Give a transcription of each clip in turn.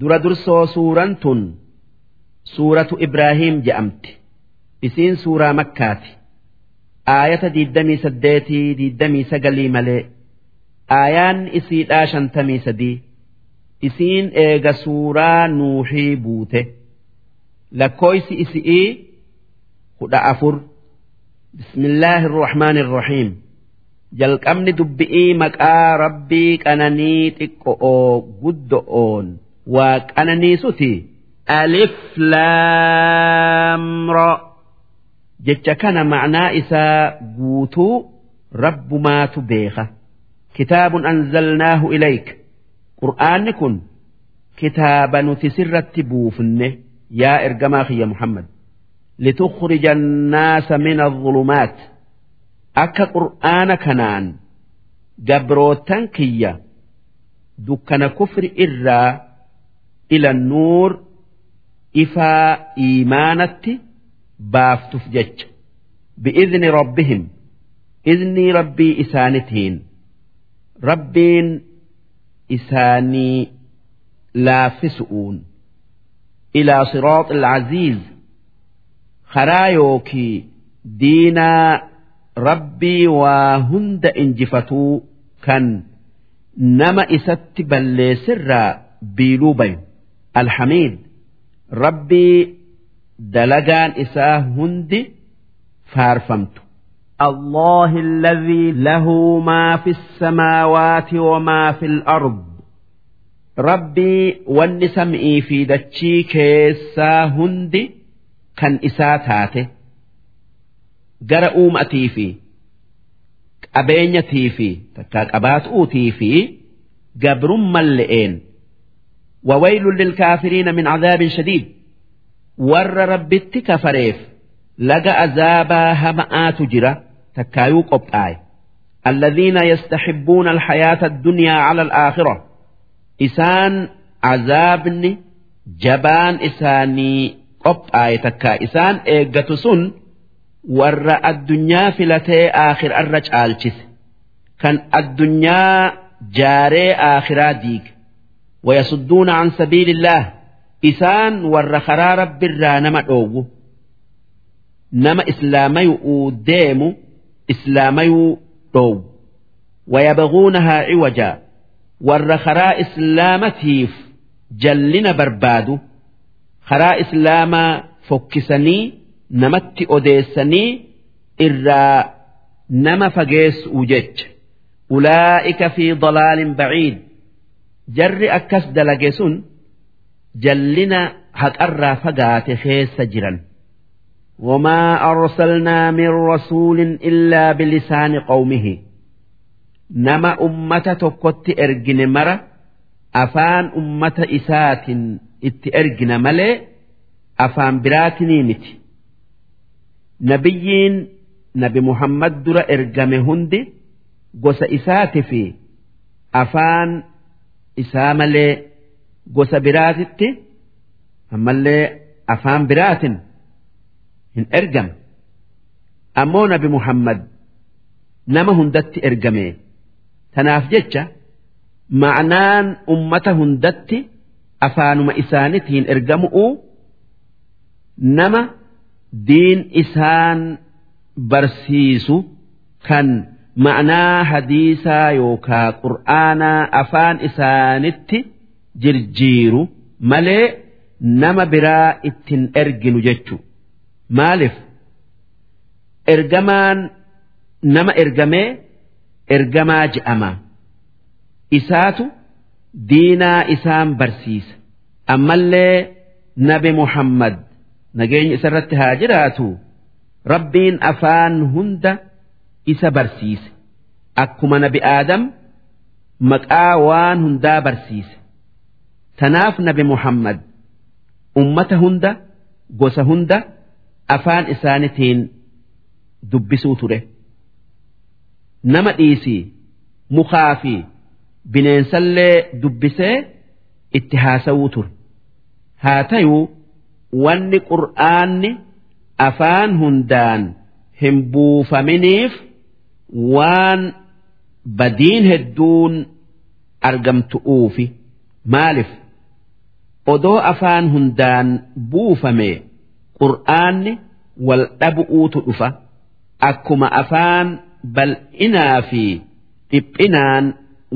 dura dursoo suuraan tun suuratu Ibraahiim je'amti isiin suuraa makkaati. Aayata diiddamii saddeetii diiddamii sagalii malee aayaan isiidhaa shantamii sadii isiin eega suuraa nuuxii buute. Lakkooysi isi'ii kudha afur. Bismillaahi irrahmaani irrahiim jalqabni dubbi'ii maqaa rabbii qananii xiqqo'oo guddo'oon waa qananiisuti alif laamra jecha kana ma'naa isaa guutuu rabbumaatu beeka kitaabun anzalnaahu ilayk qur'aanni kun kitaaba nuti sirratti buufne yaa ergamaa kiyya muhammad لتخرج الناس من الظلمات akka qur'aana kanaan gabrootan kiyya dukkana kufri irraa ila nuur ifaa iimaanatti baaftuuf jecha. Bi'izni rabbihim. Iznii rabbii isaanitiin. Rabbiin isaanii laaffisu'uun ilaa siraax alcaziiz karaa yookii diinaa rabbii waa hunda injifatuu kan nama isatti balleessirraa biiluu bayu alhamiid rabbii dalagaan isaa hundi faarfamtu الله الذي له ما في السماوات وما في الأرض ربي والنسمئي في دتشي كيسا هندي كان إساتاته gara uumatii fi qabeenyatii fi takka qabaatuutii fi gabrumman le'een وويل للكافرين من عذاب شديد ور ربت كفريف لقى عذابا همآت جرة تكايو قبآي الذين يستحبون الحياة الدنيا على الآخرة إسان عذابني جبان إساني قبآي تكا إسان إيقتسن warra addunyaa filatee aakhirarra caalchise kan addunyaa jaaree aakhiraa diige wayasudduuna an sabiilillaah isaan warra karaa rabbiirraa nama dhoowwu nama islaamayuu deemu islaamayuu dhoowwu wayabghuunahaa ciwajaa warra karaa islaamatiif jallina barbaadu karaa islaamaa fokkisanii namatti odeessanii irraa nama fageessu jecha ulaa'ika fi dalaalin baciid jarri akkas dalage sun jallina haqarraa fagaate keessa jiran وما أرسلنا من رسول إلا بلسان قومه نما أمة تكت إرجن مرة أفان أمة إسات إت إرجن ملئ أفان براتني متي nabiyyiin nabi muhammad dura ergame hundi gosa isaati fi afaan isaa malee gosa biraatitti ammallee afaan biraatin hin ergame. Ammoo nabi muhammad nama hundatti ergame. Tanaaf jecha ma'anaan ummata hundatti afaanuma isaanitiin ergamu'u. Nama diin isaan barsiisu kan ma'anaa hadiisaa yookaa qur'aanaa afaan isaanitti jirjiiru malee nama biraa ittiin erginu jechu maaliif? Ergamaan nama ergamee ergamaa je'ama. Isaatu diinaa isaan barsiisa. Ammallee nabi muhammad nageenya isarratti haa jiraatu. Rabbiin afaan hunda isa barsiise akkuma nabi aadam maqaa waan hundaa barsiise. Tanaaf nabi muhammad ummata hunda gosa hunda afaan isaanitiin dubbisuu ture. Nama dhiisii mukaa fi bineensallee dubbisee itti haasawuu ture. Haa tayuu wanni qur'aanni afaan hundaan hin buufaminiif waan badiin hedduun argamtu'uufi maaliif? Odoo afaan hundaan buufame qur'aanni wal dhabu'uutu dhufa. Akkuma afaan bal'inaa fi dhiphinaan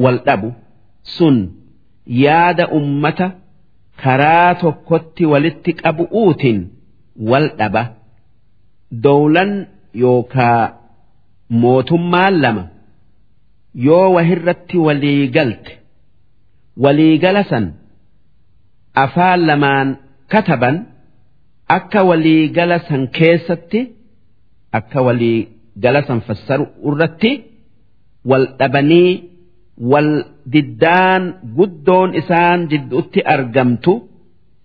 wal dhabu. Sun yaada ummata karaa tokkotti walitti qabu'uutiin wal dhaba. Dowlan yookaa mootummaan lama yoo wahirratti walii galte waliigala san afaan lamaan kataban akka waliigala san keessatti akka waliigala san fassaru irratti wal dhabanii wal diddaan guddoon isaan jidduutti argamtu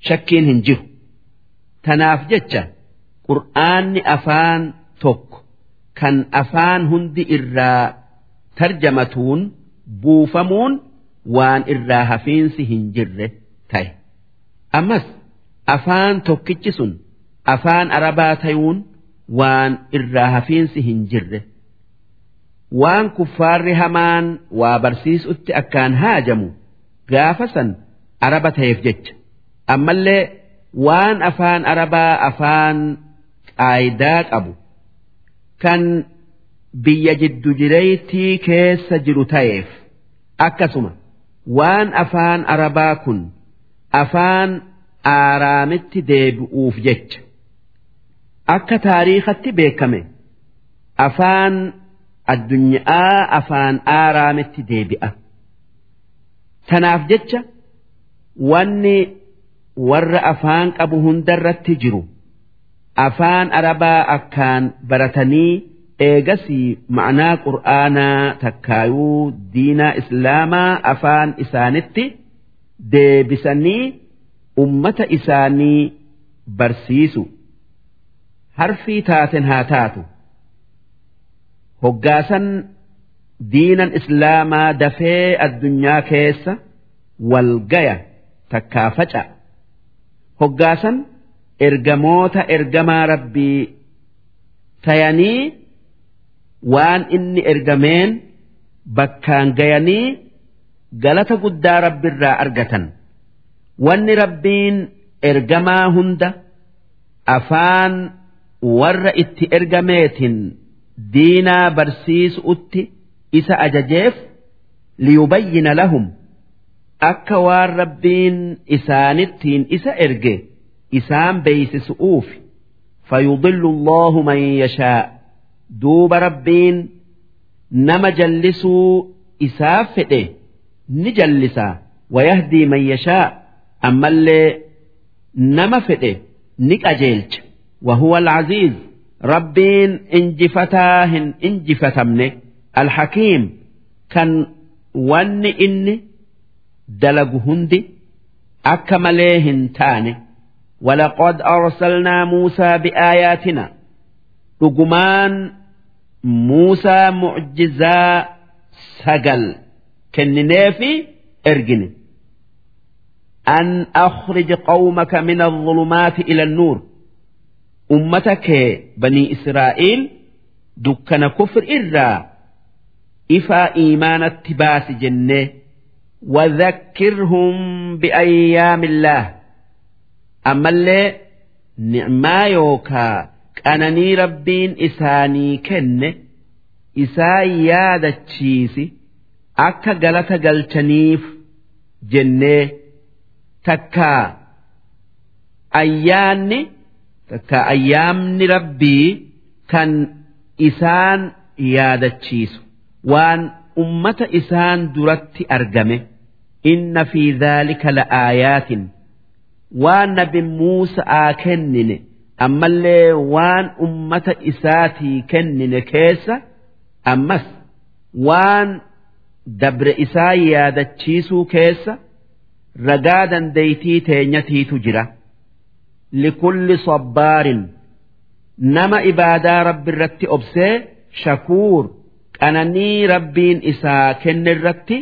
shakkiin hin jiru. Tanaaf jecha qur'aanni afaan tokko kan afaan hundi irraa tarjamatuun buufamuun waan irraa hafiinsi hin jirre ta'e. Ammas afaan tokkichi sun afaan arabaa tayuun waan irraa hafiinsi hin jirre. Waan kuffaarri hamaan waa barsiisutti akkaan haajamu gaafa san araba ta'eef jecha. Ammallee waan afaan arabaa afaan qaayidaa qabu kan biyya jiddu jireeytii keessa jiru ta'eef akkasuma waan afaan arabaa kun afaan aaraamitti deebi'uuf jecha akka taariikatti beekame afaan addunyaa afaan aaraamitti deebi'a. Tanaaf jecha wanni warra afaan qabu hundarratti jiru afaan arabaa akkaan baratanii eegasii ma'anaa qur'aanaa takkaayuu diinaa islaamaa afaan isaanitti deebisanii ummata isaanii barsiisu. Harfii taaten haa taatu. Hoggaasan diinan islaamaa dafee addunyaa keessa walgaya takkaa faca'a hoggaasan ergamoota ergamaa rabbii tayanii waan inni ergameen bakkaan gayanii galata guddaa rabbiirraa argatan. Wanni rabbiin ergamaa hunda afaan warra itti ergameetiin diinaa barsiisuutti isa ajajeef liyubayyina lahum. Akka waan rabbiin isaanittiin isa erge isaan beeysisu'uuf fayudillu allahu man yashaa duuba rabbiin nama jallisuu isaaf fedhe ni jallisaa wayahdii man yashaa ammallee nama fedhe ni qajeelcha وهو العزيز ربين انجفتاه انجفتمنه الحكيم كان ون إني دلق هندي أكمليه تاني ولقد أرسلنا موسى بآياتنا رجمان موسى معجزا سجل كننافي ارجني أن أخرج قومك من الظلمات إلى النور أمتك بني إسرائيل دكنا كفر إرّا إفا إيمان التباس جنة وذكرهم بأيام الله أما اللي نعما يوكا qananii rabbiin isaanii kenne isaa yaadachiisi akka galata galchaniif jennee takkaa ayyaanni takkaa ayyaamni rabbii kan isaan yaadachiisu. Waan ummata isaan duratti argame inna fi dhaalika la aayaatin. Waan nabi muusa kennine ammallee waan ummata isaatii kennine keessa ammas waan dabre isaa yaadachiisuu keessa ragaa dandeeytii teenyatiitu jira likulli sabbaarin nama ibaadaa rabbi irratti obsee shakuur qananii rabbiin isaa kenne irratti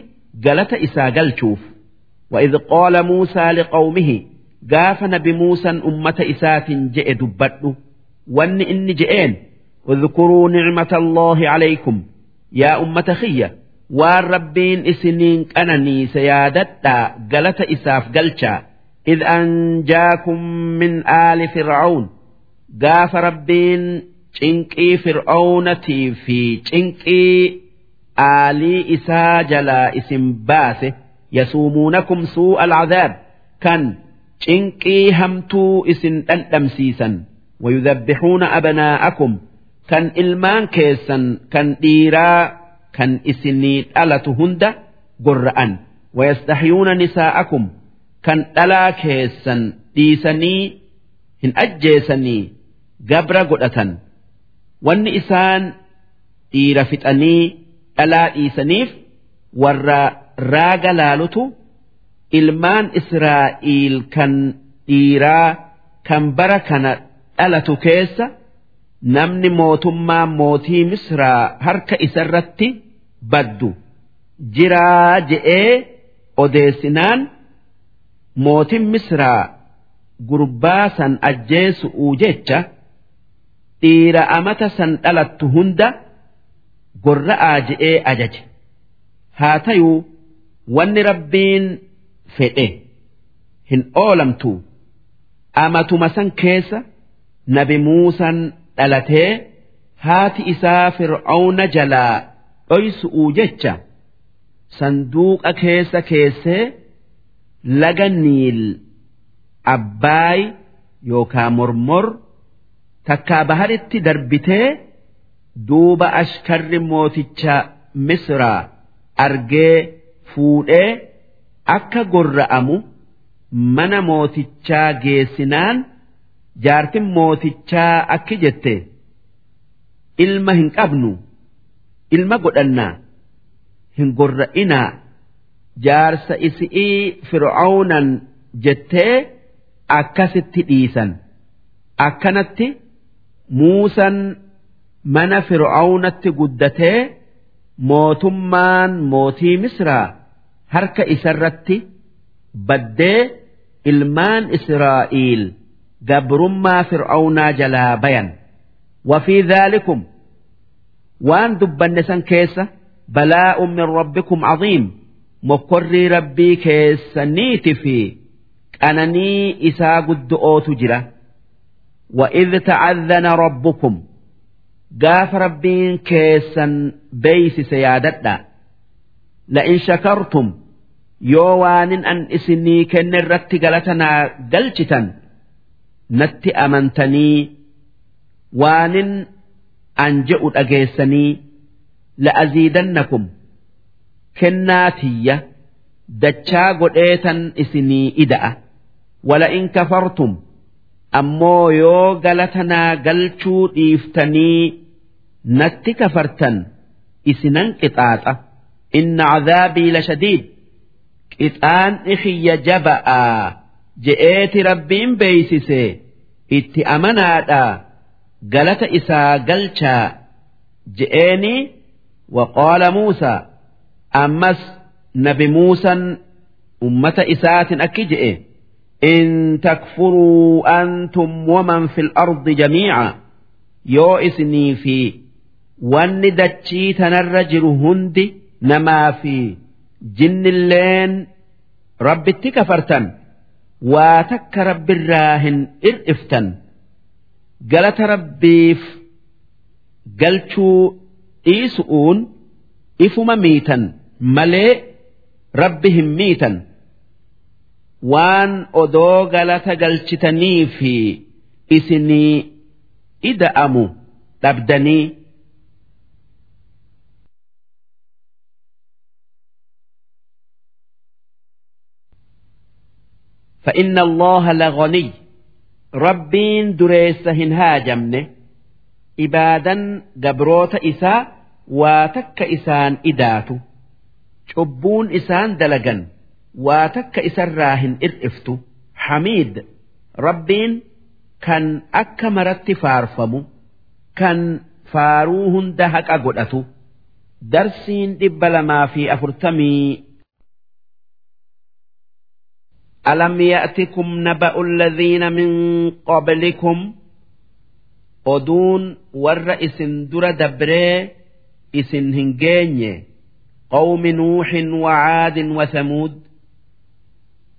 galata isaa galchuuf وإذ قال موسى لقومه قاف نبي موسى أمة إسات جئ دبته وان إن جئين اذكروا نعمة الله عليكم يا أمة خية waan rabbiin isiniin qananii sayaadadhaa galata isaaf galchaa إذ أنجاكم من آل فرعون قاف ربين cinqii fir'aawnatii fi cinqii aalii isaa jalaa isin baase yasuumuunakum suu'a alcadaab kan cinqii hamtuu isin dhandhamsiisan. Wayudhabbixuuna abnaa'akum kan ilmaan keessan kan dhiiraa kan isinii dhalatu hunda gorra'an. Wayastahyuuna nisaa'akum. Kan dhalaa keessan dhiisanii hin ajjeesanii gabra godhatan. Wanni isaan dhiira fixanii dhalaa dhiisaniif warra raaga laalutu ilmaan Israa'iil kan dhiiraa kan bara kana dhalatu keessa namni mootummaa mootii Misraa harka isarratti baddu jiraa je'ee odeessinaan mootin Misraa gurbaa san ajjeesu'uu jecha. dhiira amata san dhalattu hunda gorra'aa je'ee ajaje haa tayuu wanni rabbiin fedhe. Hin oolamtu. Amatuma san keessa nabi muusan dhalatee haati isaa fir'aawna jalaa dhoysu'uu jecha. Sanduuqa keessa keessee laga niil abbaay yookaa mormor takkaa baharitti darbitee duuba ashkarri mooticha misraa argee fuudhee akka gorra'amu mana mootichaa geessinaan jaartin mootichaa akki jette ilma hin qabnu ilma godhannaa hin gorra'inaa jaarsa isi'ii fir'aawnan jettee akkasitti dhiisan akkanatti. Muusan mana fir'aawnatti guddatee mootummaan mootii Misraa harka isarratti baddee ilmaan Israa'iil gabrummaa fir'aawnaa jalaa bayan. Wafii dhaalikum waan dubbanne san keessa balaa'un min rabbikum caziim mokkorrii rabbii keessaniiti fi qananii isaa guddo'ootu jira. وإذ تعذن ربكم قاف ربين كيسا بيس سيادتنا لئن شكرتم yoo waanin an isinii kenne irratti galatanaa galchitan natti amantanii waanin an je'u dhageessanii la'aziidannakum kennaa tiyya dachaa godheetan isinii ida'a. Wala'in kafartum ammoo yoo galatanaa galchuu dhiiftanii natti kafartan isinan qixaaxa. Inna cadaabii la shadiid. ixaanni xiyya jaba'aa je'eeti rabbiin beeysise. Itti amanaadha. Galata isaa galchaa. Je'eeni waqoola muusaa ammas nabi muusan ummata isaatin akki je'e. In takfuruu antum waman fil ardi jamiica. Yoo isinii fi wanni dachii tanarra jiru hundi namaa fi jinnilleen rabbitti kafartan waa takka rabbirraa hin ir'iftan galata rabbiif galchuu dhiisu'uun ifuma miitan. Malee rabbi hin miitan. Waan odoo galata galchitanii fi isinii ida'amu dhabdanii. فإن الله لغني ربين دريسهن هاجمنه إبادا قبروت إساء واتك إسان إداتو شبون إسان دلقا waa takka isarraa hin ir'iftu hamiid rabbiin kan akka maratti faarfamu kan faaruu hunda haqa godhatu darsiin dhibba lamaa fi afurtamii ألم يأتكم نبأ الذين من قبلكم أدون ور إسن در دبري إسن هنجيني قوم نوح وعاد وثمود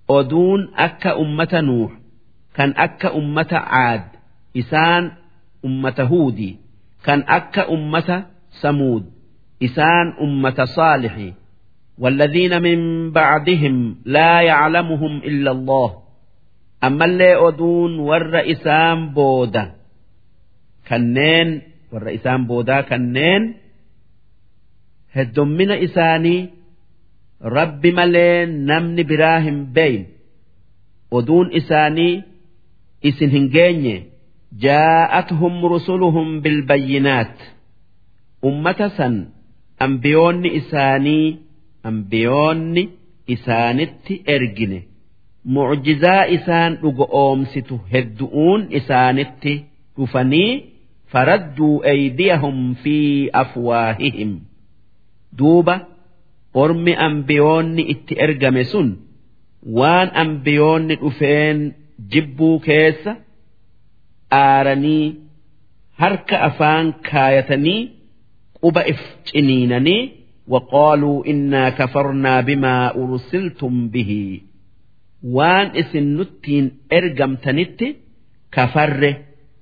oduun akka ummata nuux kan akka ummata caad isaan ummata huudi kan akka ummata samuud isaan ummata saalixi والذين من بعدهم لا يعلمهم إلا الله أما اللي أدون والرئسان بودا كنين والرئسان بودا كنين هدومنا إساني رب ملين نمن براهم بين أدون إساني إسن هنجيني جاءتهم رسلهم بالبينات أمة سن أنبيون إساني ambiyoonni isaanitti ergine. Mucjizaa isaan dhugo oomsitu heddu'uun isaanitti dhufanii faradduu eydiyahum fi afwaahihim. Duuba ormi ambiyoonni itti ergame sun waan ambiyoonni dhufeen jibbuu keessa aaranii harka afaan kaayatanii quba if ciniinanii وقالوا إنا كفرنا بما أرسلتم به waan isin nuttiin ergamtanitti kafarre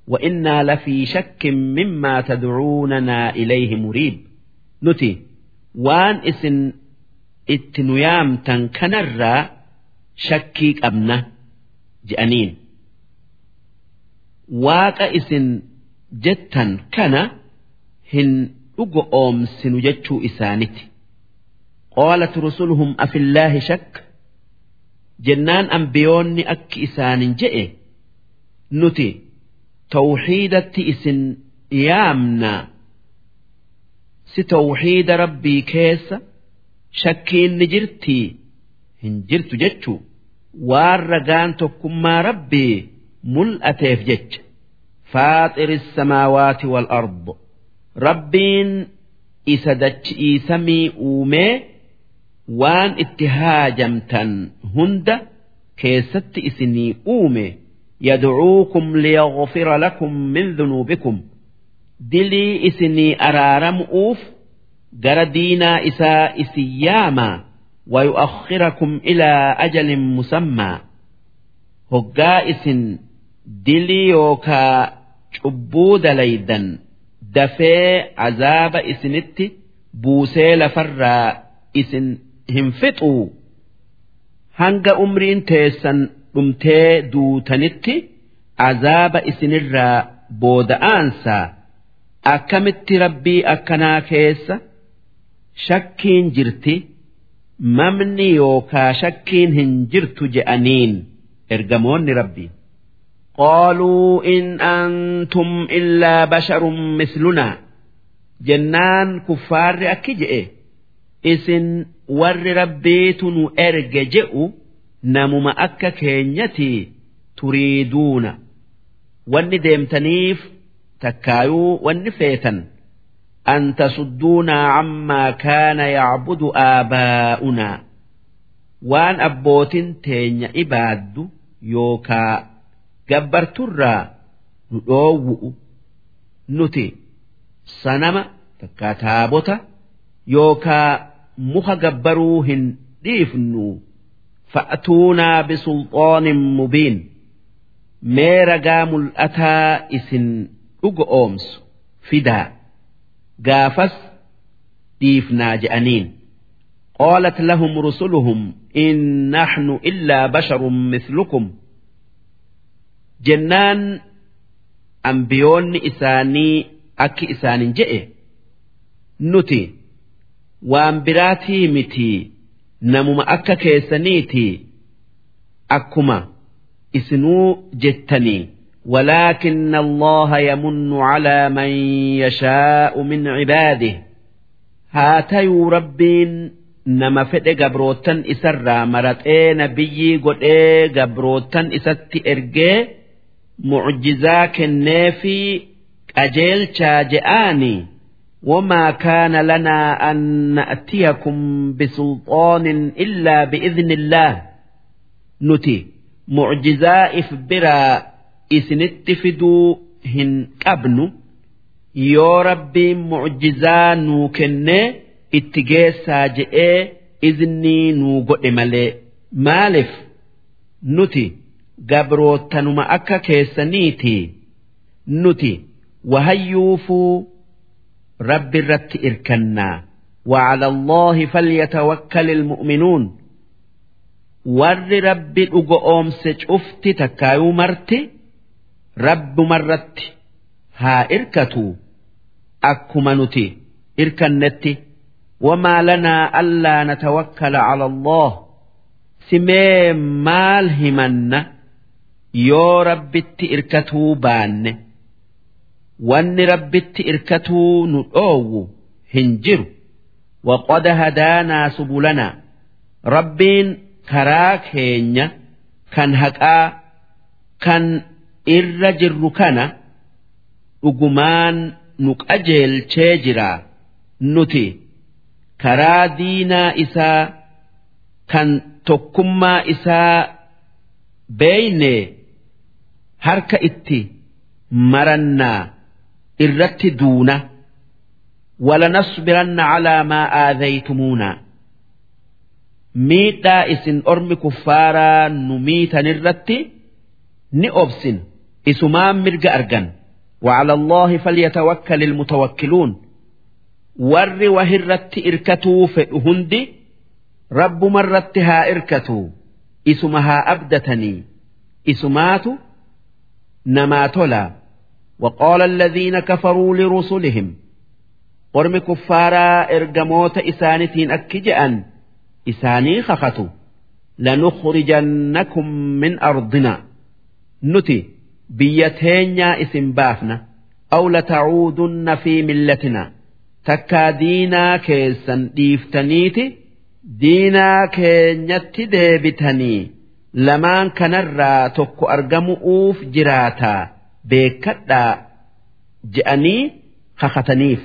وإنا لفي شك مما تدعوننا إليه مريب نتي وان اسن اتنيام تنكنرا شكيك أبنه جأنين واق اسن جتا كان هن dhugo oomsinu jechuu isaanitti qoolat rusuluhum afillaahi shakk. Jennaan ambiyoonni akki isaanin je'e nuti tawxiidatti isin yaamnaa si tawxiida rabbii keessa shakkiin ni jirtii? Hin jirtu jechuu. Waan ragaan tokkummaa rabbii mul'ateef jecha. Faaxiri samaawaati wal arbo rabbiin isa dachi'ii samii uumee waan itti haajamtan hunda keessatti isinii uume yadcuukum liyaghfira lakum min dhunuubikum dilii isinii araaramu'uuf gara diinaa isaa isin yaamaa ويؤخركم إلى أجل مسمى هقا إسن دلي يوكا شبود ليدا dafee azaaba isinitti buusee lafarraa isin hin fixuu hanga umriin teessan dhumtee duutanitti azaaba isinirraa booda'aansaa akkamitti rabbii akkanaa keessa shakkiin jirti? Mamni yookaa shakkiin hin jirtu je'aniin. Ergamoonni rabbiin. قالوا إن أنتم إلا بشر مثلنا جنان كفار أكجئ إسن warri rabbiitu nu erge je'u namuma akka keenyati turiiduuna wanni deemtaniif takkaayuu wanni feetan an tasudduunaa cammaa kaana yacbudu aabaa'unaa waan abbootin teenya ibaaddu yookaa gabbarturraa nu dhoowwu'u nuti sanama takkaa taabota yookaa muka gabbaruu hin dhiifnu fa'atuunaa bisulxaanin mubiin mee ragaa mul'ataa isin dhuga oomsu fidaa gaafas dhiifnaa je'aniin قالت لهم رسلهم إن نحن إلا بشر مثلكم جنان أنبيون إساني أكي إسان جئ نتي waan biraatii miti namuma akka keessaniiti akkuma isinuu jettanii ولكن الله يمن على من يشاء من عباده هاتيو ربين نما فدي قبروتن إسرى مرتئي نبيي قدئي mucjizaa kenneefi qajeelchaa je'aani wamaa kaana lanaa an na'tiyakum bisulxaanin illaa bi'idnillaah nuti mucjizaa if biraa isinitti fiduu hin qabnu yoo rabbiin mucjizaa nuu kennee itti geessaa je'ee iznii nuu godhe malee maaliif nuti. Gabroottanuma akka keessaniiti nuti wahayyuufuu rabbi irratti irkannaa وعلى الله فليتوكل المؤمنون rabbi dhugo oomse cufti takkaayuu marti rabbumarratti haa irkatu akkuma nuti irkannetti wamaa lanaa allaa natawakkala cala allah simee maal himanna yoo rabbitti irkatuu baanne wanni rabbitti irkatuu nu dhoowwu hin jiru. Waqad hadaanaa subulanaa rabbiin karaa keenya kan haqaa kan irra jirru kana dhugumaan nu qajeelchee jiraa nuti. Karaa diinaa isaa kan tokkummaa isaa beeynee harka itti marannaa irratti duuna ولنصبرن على ما آذيتمونا miidhaa isin ormi kuffaaraa nu miitan irratti ni obsin isumaan mirga argan وعلى الله فليتوكل المتوكلون warri wahirratti irkatuu fedhu hundi rabbuma irratti haa irkatuu isuma haa abdatanii isumaatu namaa tola waqoola alladhiina kafaruu lirusulihim ormi kuffaaraa ergamoota isaanitiin akki je'an isaanii kakatu lanukhrijannakum min ardina nuti biyya teenyaa isin baafna aw lata'uudunna fi millatina takkaa diinaa keessan dhiiftaniiti diinaa keenyatti deebitanii lamaan kanarraa tokko argamu'uuf jiraataa beekadhaa je'anii kakataniif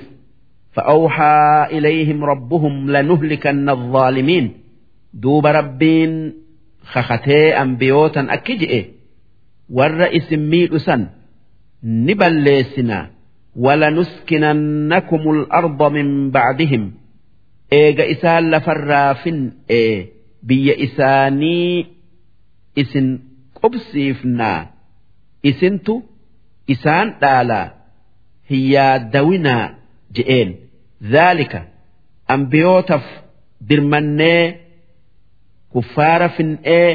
فأوحى إليهم ربهم لنهلكن الظالمين دوب ربين خختي أنبيوتا أكجئ والرئيس ميلسا نبلسنا ولنسكننكم الأرض من بعدهم إيغا إسان لفرافن إيه بي إساني isin qubsiifnaa isintu isaan dhaalaa hiyyaadawinaa je'een. Zaalika ambiyootaaf dirmannee kuffaara fin'ee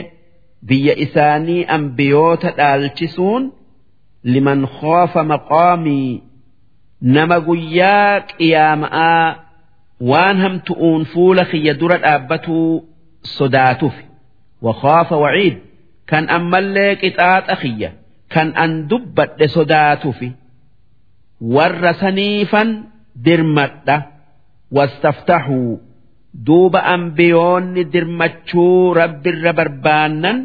biyya isaanii ambiyoota dhaalchisuun liman khoofa maqaamii nama guyyaa qiyaama'aa waan hamtu'uun fuula kiyya dura dhaabbatuu sodaatufi wa khoofa waciid. kan ammallee qixaaxa xiyya kan an dubbadhe sodaatufi warra saniifan dirmadha. Wastaftaxuu duuba ambiyoonni dirmachuu rabbirra barbaannan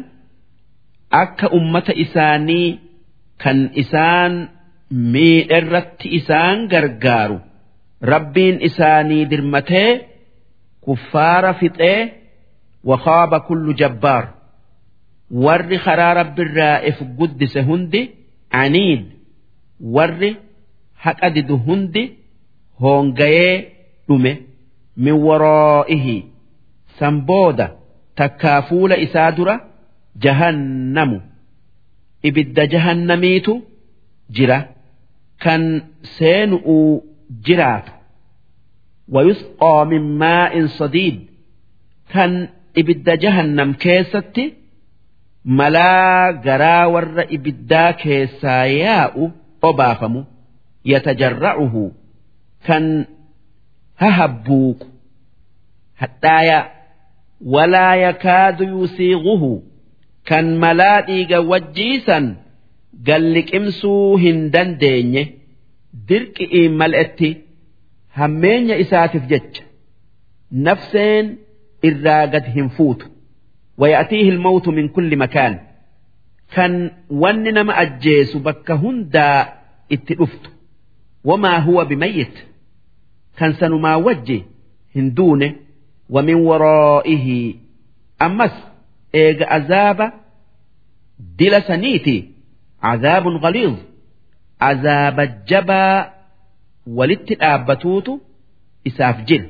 akka ummata isaanii kan isaan miidherratti isaan gargaaru. Rabbiin isaanii dirmatee kuffaara fixee wakaaba kullu jabbaar. warri karaa rabbirraa if guddise hundi aniid warri haqa didu hundi hoongayee dhume min waroo'ihi san booda takkaa fuula isaa dura jahannamu ibidda jahannamiitu jira kan seenu'uu jiraatu ويسقى من ماء صديد كان إبدا جهنم كيستي malaa garaa warra ibiddaa keessaa yaa'u obaafamu yatajarra'uhu kan hahabbuuqu hadhaayaa walaa yakaadu yusiiguhu kan malaa dhiiga wajjiisan galliqimsuu hin dandeenye dirqi'iin mal'etti hammeenya isaatiif jecha nafseen irraa gad hin fuutu. ويأتيه الموت من كل مكان كان وننا ما أجيس بك هندا اتلفت وما هو بميت كان سنما وجه هندونه ومن ورائه أمس إيج عذاب دل سنيتي عذاب غليظ عذاب الجبا ولت الآبتوت إساف جل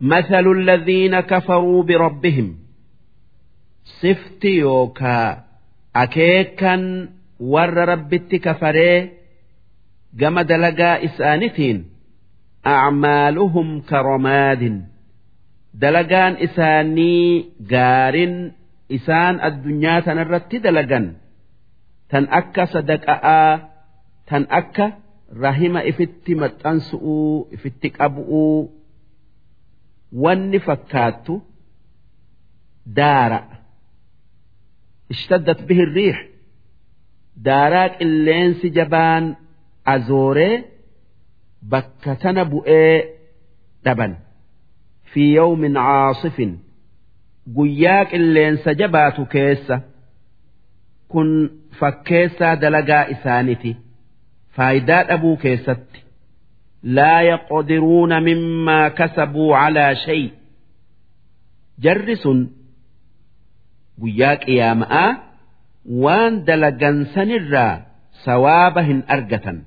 مثل الذين كفروا بربهم صفت يوكا أكيكا ور ربت كفري جمد لقى إسانتين أعمالهم كرماد دلقان إساني قار إسان الدنيا تنرت دلقان تن أكا صدقاء تن أكا رحم إفت متأنسؤ إفت أبؤ wanni fakkaattu daara. Ishtaddat bihi riix. Daaraa qilleensi jabaan azooree bakka tana bu'ee dhaban. Fi yawmin caasifin. Guyyaa qilleensa jabaatu keessa kun fakkeessaa dalagaa isaaniti faayidaa dhabuu keessatti لا يقدرون مما كسبوا على شيء جرس وياك يا ماء وان دلقن سنرا سوابهن أرقة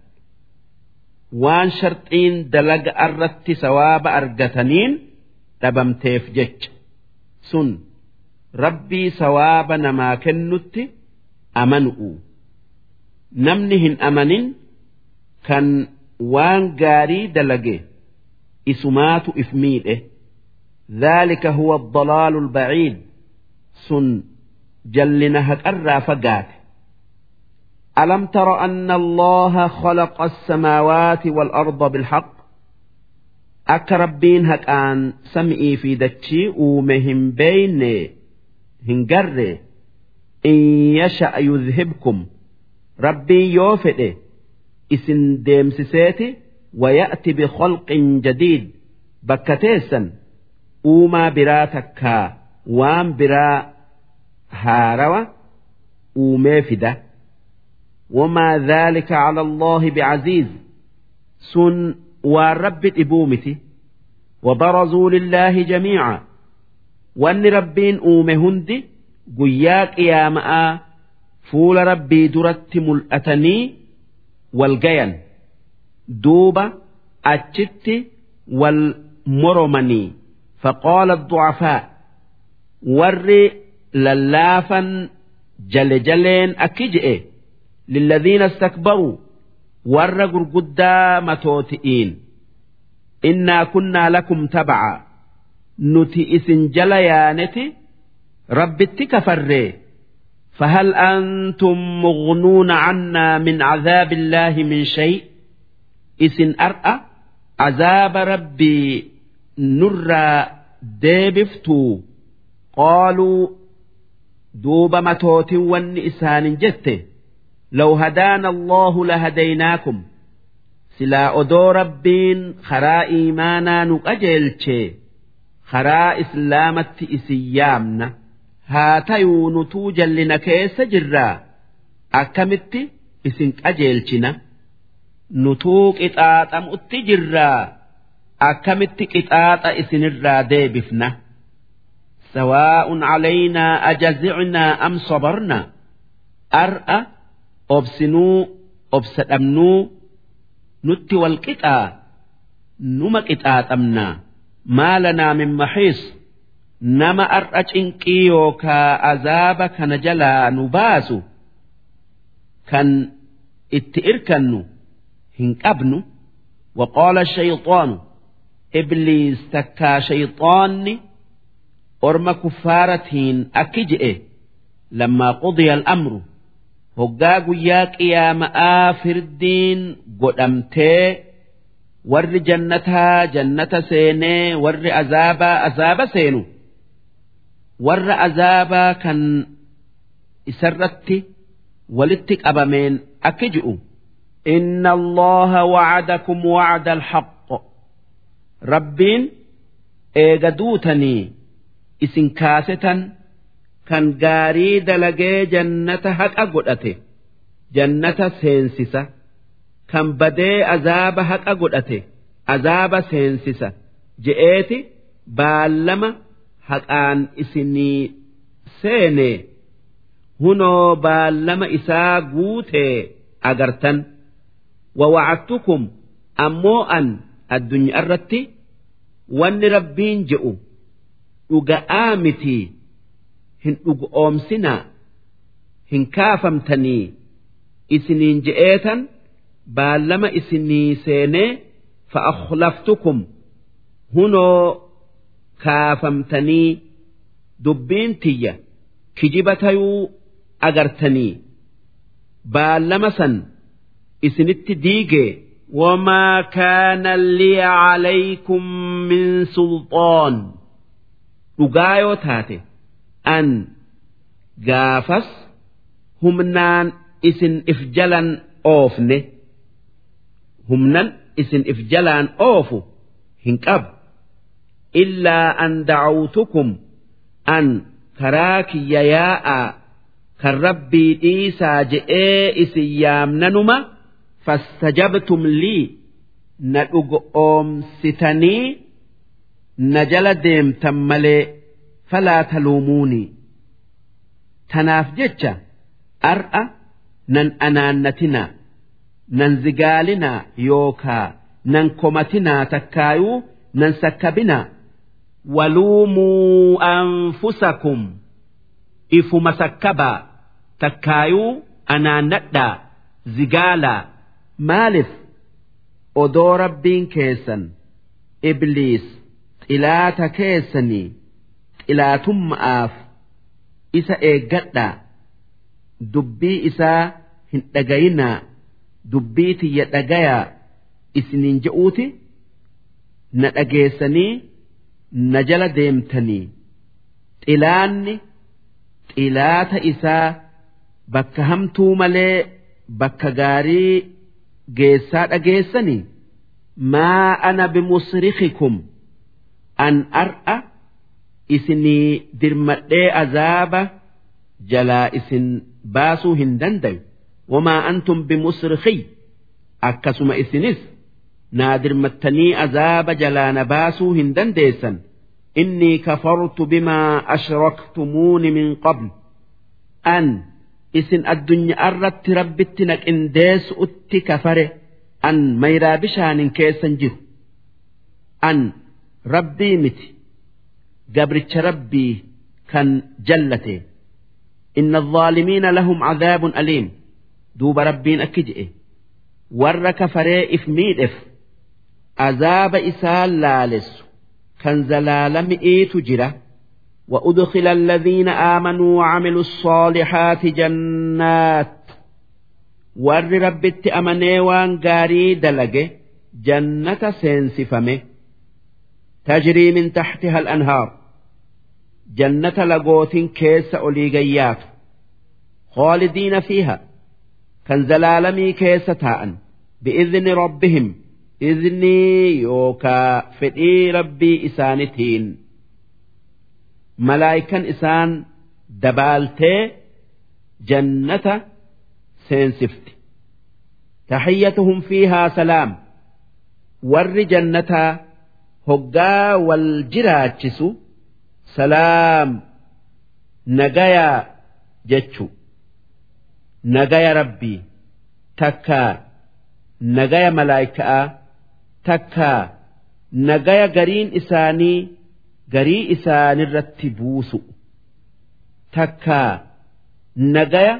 وان شرطين دلق أردت سواب أرقتنين دبمتيف جج سن ربي سواب نما كنت أمنؤ نمنهن أمن كان waan gaarii dalage isumaatu if miidhe ذلك هو الضلال البعيد سن جلنا هكرا فقات ألم تر أن الله خلق السماوات والأرض بالحق أكربين هكان سمئي في دتشي ومهم بين هنجر إن يشأ يذهبكم ربي يوفئ isin deemsiseeti waya'ti bikholqin jadiid bakka teessan uumaa biraa takkaa waan biraa haarawa uumee fida wamaa dhaalika cala allaahi bicaziiz sun waan rabbi dhibuu miti وبرزوا لله جميعا وان ربين أومه هندي قيا قياماء فول ربي درت ملأتني wal gayan. Duuba achitti wal moromanii faqoola du'afaa warri lallaafan jale jaleen akki je'e. Lilladhiina istakbaruu warra gurguddaa matooti'iin. Innaa kunnaa lakum tabaca nuti isin jala yaaneti rabbitti kafarree. فهل أنتم مغنون عنا من عذاب الله من شيء إسن أرأى عذاب ربي نرى ديبفتو قالوا دوب متوت ون جته لو هدانا الله لهديناكم سلا أدو ربين خرا إيمانا نقجلشي خرا إسلامة إسيامنا haa tayuu nutuu jallina keessa jirraa akkamitti? Isin qajeelchina. Nutuu qixaaxamutti jirraa akkamitti qixaaxa isinirraa deebifna? Sawaa'un calaynaa ajazicnaa am sabarna? Ar'a obsinuu obsa dhabnuu nutti wal qixaa. Numa qixaaxamnaa maa lanaa min maxiis nama ar'a cinqii yookaa azaaba kana jalaa nu baasu kan itti irkannu hin qabnu waqoola shayxoonu ibliis takkaa shayxoonni orma kuffaaratiin akki je'e lammaa qudiya al'amru hoggaa guyyaa qiyaama'aa firdiin godhamtee warri jannataa jannata seenee warri azaabaa azaaba seenu warra azaabaa kan isarratti walitti qabameen akki ji'u inna allaha wa'adakum wa'ada alhaq rabbiin eega duutanii isin kaasetan kan gaarii dalagee jannata haqa godhate jannata seensisa kan badee azaaba haqa godhate azaaba seensisa je'eeti baallama haqaan isinii seene hunoo baallama isaa guutee agartan. Wawacadtukum ammoo an addunyaa irratti wanni rabbiin je'u dhuga'aa mitii hin dhugoomsinaa hin kaafamtanii isiniin je'eetan baallama isinii seenee fa'akhlaftukum hunoo kaafamtanii dubbiin tiyya kijiba tayuu agartanii baallama san isinitti diigee وما كان لي عليكم من سلطان dhugaayoo taate an gaafas humnaan isin if jalan oofne humnan isin if jalaan oofu hin qabu illaa an dacawtukum an karaa kiyya yaa'aa kan rabbii dhiisaa je'ee isin yaamnanuma fastajabtum lii na dhugoomsitanii na jala deemtan malee falaa taluumuunii tanaaf jecha ar'a nan anaannatinaa nan zigaalinaa yookaa nan komatinaa takkaayuu nan sakkabinaa waluumuu anfusakum. Ifuma sakkabaa takkaayuu anaannadhaa zigaalaa maaliif odoo rabbiin keessan ibliis xilaata keessanii xilaatummaaf isa eeggadhaa dubbii isaa hin dhagayinaa dubbii tiyya dhagayaa isiniin je'uuti na dhageessanii na jala deemtanii. Xilaanni xilaata isaa bakka hamtuu malee bakka gaarii geessaa dhageessanii. Maa ana bimusrikikum? An ar'a? Isinii dirmadhee azaaba? Jalaa isin baasuu hin dandayu wamaa antum bimusrikiy akkasuma isinis naa dirmattanii azaaba jalaa na baasuu hin dandeessan innii kafartu bimaa ashraktumuuni min qabl an isin addunyaa irratti rabbitti na qindeessu'utti kafare an mayraa bishaanin keessan jiru an rabbii miti gabricha rabbii kan jallate inna الظالمين لهم عذاب أليم دوب ربين أكجئ warra kafaree if miidhef azaaba isaa laaleessu kan zalaalami'iitu jira وأدخل الذين آمنوا وعملوا الصالحات جنات ور ربت أمني وان قاري دلقه جنة سينسفمه تجري من تحتها الأنهار جنة لقوت كيس أوليقيات خالدين فيها كان زلالمي كيس تاء بإذن ربهم iznii yookaa fedhii rabbii isaanitiin malaayikan isaan dabaaltee jannata seensifti tahiyyatuhum fiihaa salaam. Warri jannataa hoggaa wal jiraachisu salaam nagayaa jechu. Nagaya rabbii. Takka nagaya malaayikaa takkaa nagaya gariin isaanii garii isaanirratti buusu. Takkaa nagaya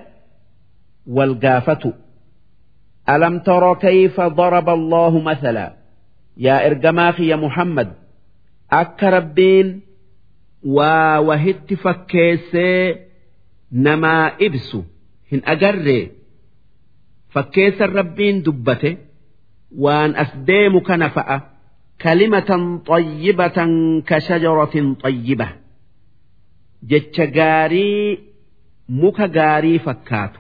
wal gaafatu. Alam tara kayfa daraba allahu mathala? Yaa ergamaa kiyya muhammad akka rabbiin waa wahitti fakkeessee namaa ibsu hin agarree? Fakkeessan rabbiin dubbate waan as deemu kana fa'a كلمة طيبة كشجرة طيبة جتش غاري مك غاري فكات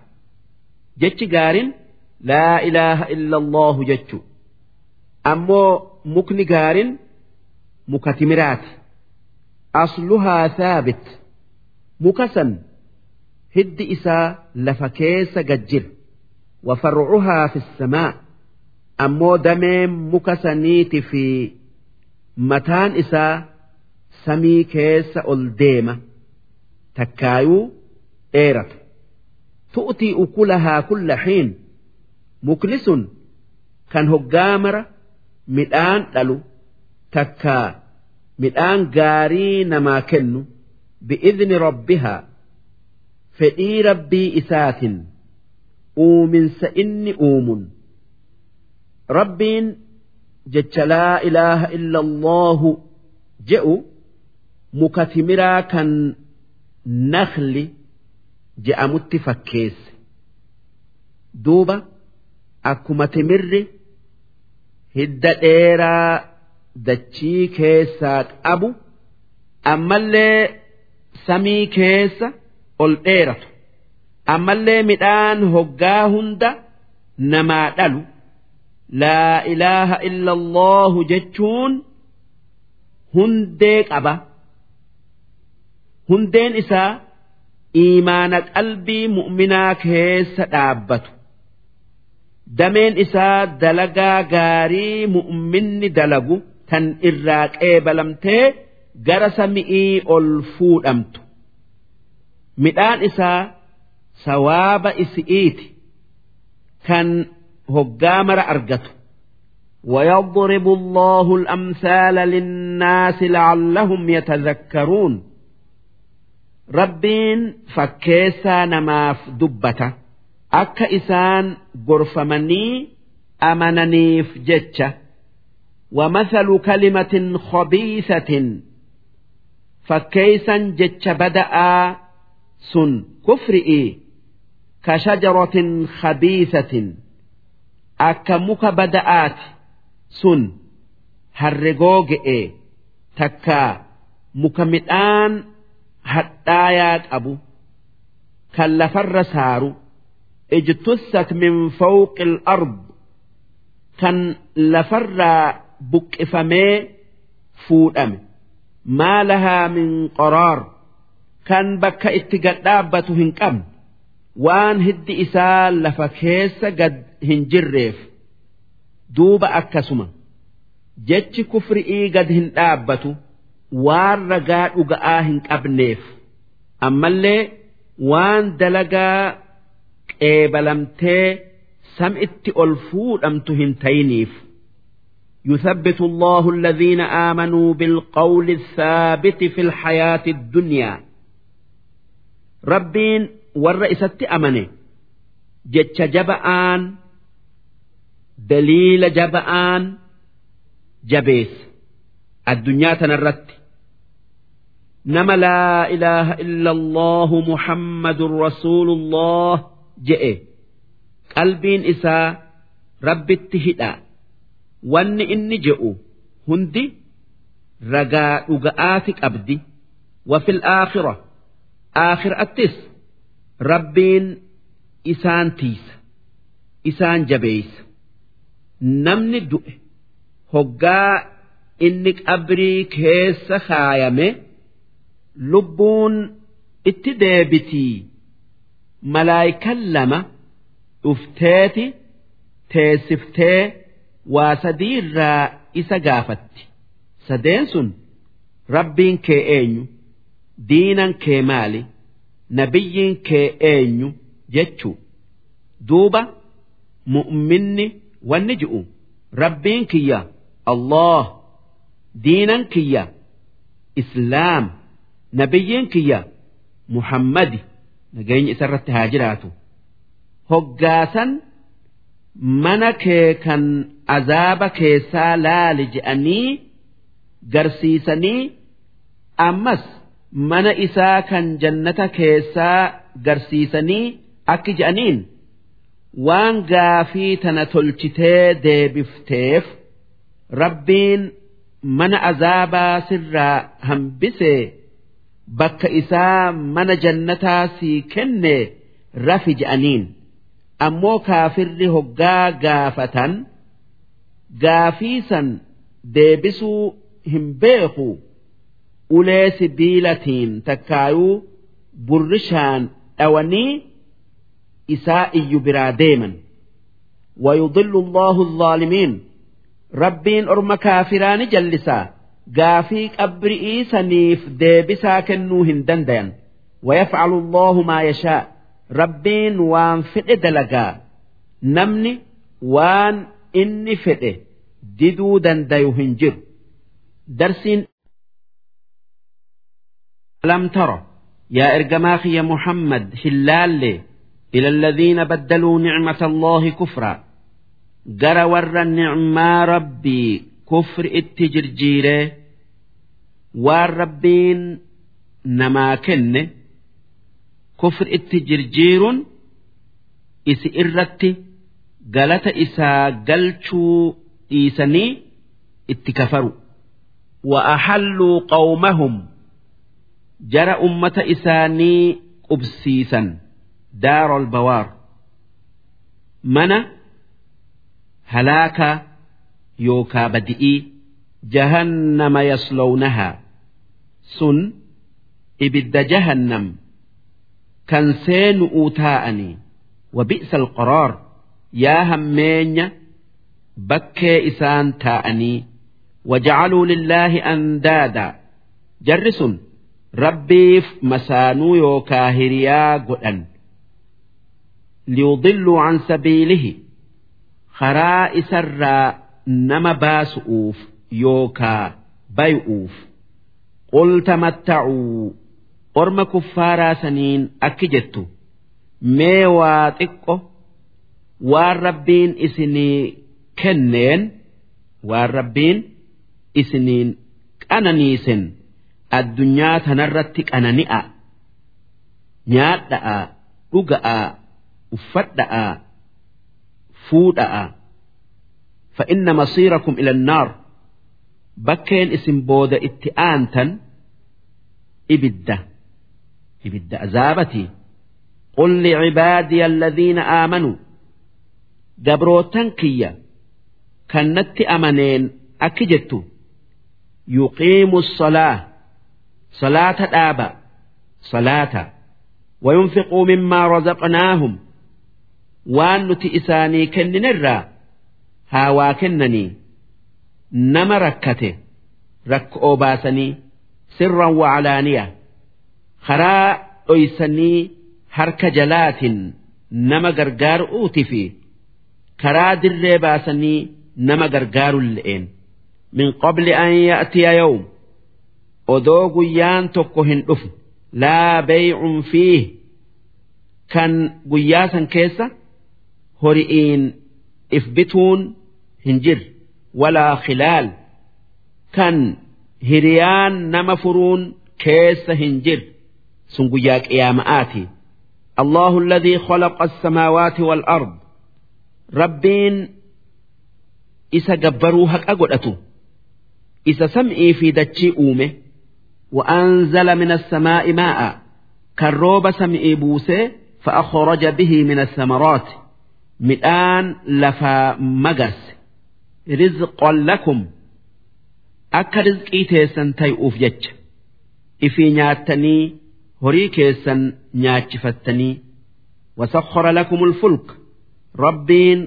جتش غار لا إله إلا الله جتش أمو مكن غار مكتمرات أصلها ثابت مكسن هد إسا لفكيس ججر وفرعها في السماء ammoo dameen muka saniiti fi mataan isaa samii keessa ol deema. Takkaayuu dheerata. Tu'tii ukulahaa kulla xiin. Mukni sun kan hoggaa mara midhaan dhalu. Takkaa midhaan gaarii namaa kennu. Bi'idni rabbihaa fedhii rabbii isaatin. Uuminsa inni uumun rabbiin jecha laa ilaaha illa allahu je'u muka timiraa kan nakhli je'amutti fakkeesse. Duuba akkuma timirri hidda dheeraa dachii keessaa qabu ammallee samii keessa ol dheeratu. Ammallee midhaan hoggaa hunda namaa dhalu laa ilaaha illa allahu jechuun hundee qaba. Hundeen isaa iimaana qalbii mu'minaa keessa dhaabbatu. Dameen isaa dalagaa gaarii mu'minni dalagu tan irraa qeebalamtee gara sami'ii ol fuudhamtu. Midhaan isaa sawaaba isi'iiti. Kan mara argatu ويضرب الله الأمثال للناس لعلهم يتذكرون. ربين فكيسا نماف دبته akka isaan gorfamanii amananiif jecha ومثل كلمة خبيثة فكيسا جتش بدأ سن. كفرئي كشجرة خبيثة. akka muka bada'aati sun harregoo ge'e takka muka midhaan hadhaayaa qabu. Kan lafarra saaru ijtussak min fawqi al-ard kan lafarraa buqqifamee fuudhame. Maa lahaa min qoraar. Kan bakka itti gad dhaabbatu hin qabne. Waan hiddi isaa lafa keessa gad لفكيس قد هنجريف دوب أكسما جتش كفرئي قد هندابة وان رقاء أقآ هنكبنيف أما اللي وان دلقا qeebalamtee sam'itti ol fuudhamtu hin tayiniif يثبت الله الذين آمنوا بالقول الثابت في الحياة الدنيا ربين والرئيسة أمنه جتش جبآن daliila jaba'aan jabeessa addunyaa tanarratti nama laa ilaaha illallahu muhammadun rasuulullah je'e qalbiin isaa rabbitti hidha wanni inni je'u hundi ragaa dhuga'aati qabdi wafil aakhira aakhiraattis rabbiin isaan tiisa isaan jabeeysa namni du'e hoggaa inni qabrii keessa kaayame lubbuun itti deebitii malaayikan lama dhufteeti teessiftee waa sadii irraa isa gaafatti. Sadeen sun rabbiin kee eenyu? Diinan kee maali? Nabiyyiin kee eenyu? Jechuu. Duuba mu'minni wanni ji'u rabbiin kiyya Allah diinan kiyya islaam nabiyyiin kiyya muhammadi nageenyi isarratti haa jiraatu. Hoggaasan mana kee kan azaaba keessaa laali je'anii garsiisanii ammas mana isaa kan jannata keessaa garsiisanii akki je'aniin waan gaafii tana tolchitee deebifteef rabbiin mana azaabaa sirraa hambisee bakka isaa mana jannataa sii kenne rafi je'aniin. Ammoo kaafirri hoggaa gaafatan gaafiisan deebisuu hin beeku. Ulee sibiilatiin takkaayuu burrishaan dhawanii isaa iyyu biraa deeman ويضل الله الظالمين ربين أرم كافران جلسا gaafii qabri'ii saniif deebisaa kennuu hin dandayan wayafcalu allahu maa yashaa rabbiin waan fedhe dalagaa namni waan inni fedhe diduu dandayu hin jiru darsiin ألم تر يا إرجماخي يا محمد هلال إلى الذين بدلوا نعمة الله كفرا جرى ور النعمة ربي كفر التجرجيره والربين نما كن كفر التجرجير إس إرت galata isaa galchuu dhiisanii itti kafaru. وأحلوا قومهم Jara ummata isaanii qubsiisan daarol bawaar. Mana halaakaa yookaa badi'ii jahannama yaslownahaa sun ibidda jahannam kan seenu'uu taa'anii wa bi'sa alqaraar yaa hammeenya bakkee isaan taa'anii وجعلوا لله أندادا جرس ربيف مسانو يوكا هريا قدن liyudilluu an sabiilihi karaa isarraa nama baasu'uuf yookaa bay'uuf qul tamattacuu orma kuffaaraa saniin akki jettu mee waa xiqqo waan rabbiin isinii kenneen waan rabbiin isiniin qananiisen addunyaa tanarratti qanani'a nyaadha'a dhuga'a. uffadha'a fuudha'a فإن مصيركم إلى النار بكين اسم بودا اتآنتا إبدة إبدة أزابتي قل لعبادي الذين آمنوا قبروتن كيا كنت أمنين أكجتوا يقيم الصلاة صلاة الآباء صلاة وينفقوا مما رزقناهم waan nuti isaanii kenninirraa haa waa kennanii nama rakkate rakkoo baasanii sirran waalaaniya karaa dhoysanii harka jalaatiin nama gargaaruuti fi karaa dirree baasanii nama gargaaru le'een. min qabli an ya'tiya yawm odoo guyyaan tokko hin dhufu laa bay'un fiih kan guyyaa san keessa. hori'iin if bituun hin jirre walaa khilaal kan hiriyaan nama furuun keessa hin jirre sun guyyaa qiyaama'aati الله الذي خلق السماوات والأرض ربين إسا جبروا هك أقول isa sam'ii fi dachii uume وأنزل من السماء ماء كالروب سمئي بوسي فأخرج به من الثمرات midhaan lafaa magarse. Rizqon lakum. Akka rizqii teessan tay'uuf jecha. Ifii nyaattanii horii keessan nyaachifattanii. Wasakhora lakumul fulk. Rabbiin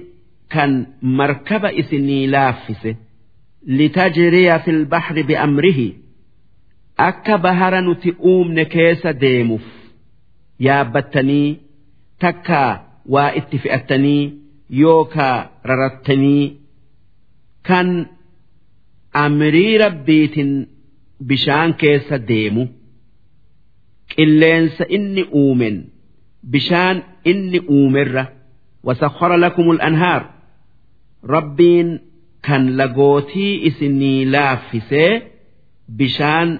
kan markaba isinii laaffise. Litajriya fil bahri bi'amrihi akka bahara nuti uumne keessa deemuuf. Yaabbattanii takkaa waa itti fe'attanii yookaa rarattanii kan amrii rabbiitiin bishaan keessa deemu qilleensa inni uumen bishaan inni uumerra wasakhara lakumul anhaar rabbiin kan lagootii isinii laaffisee bishaan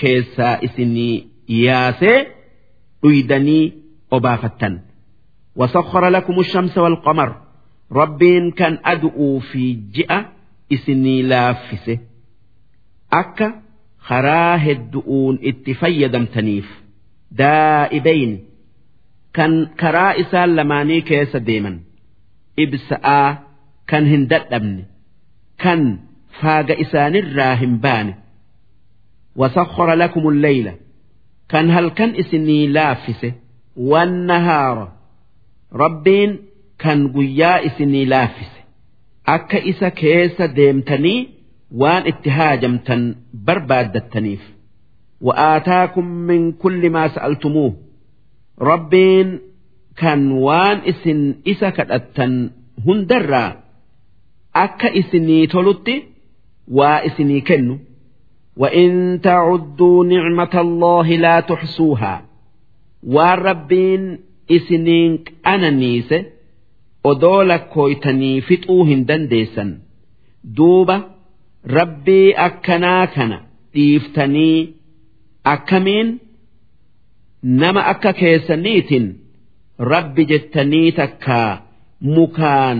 keessaa isinii yaasee dhuydanii obaafattan. وسخر لكم الشمس والقمر ربين كان أدعو في جئة إسني لافسه أكا خراه الدؤون اتفيدم تنيف دائبين كان كرائسا لماني كيس ديما إبساء كان هندت أبني كان فاق إسان الراهم بان وسخر لكم الليل كان هل كان إسني لافسه والنهار ربين كان قيا إسني لافسه أكا إسا كيس ديمتني وان اتهاجمتن برباد التنيف وآتاكم من كل ما سألتموه ربين كان وان إسن إسا كدتن هندرّا akka isinii tolutti waa isinii kennu وإن تعدوا نعمة الله لا تحصوها والربين إسنينك isiniin qananiise odoo lakkooytanii fixuu hin dandeessan. Duuba rabbii akkanaa kana dhiiftanii akkamiin? Nama akka keessaniitiin rabbi jettanii takkaa mukaan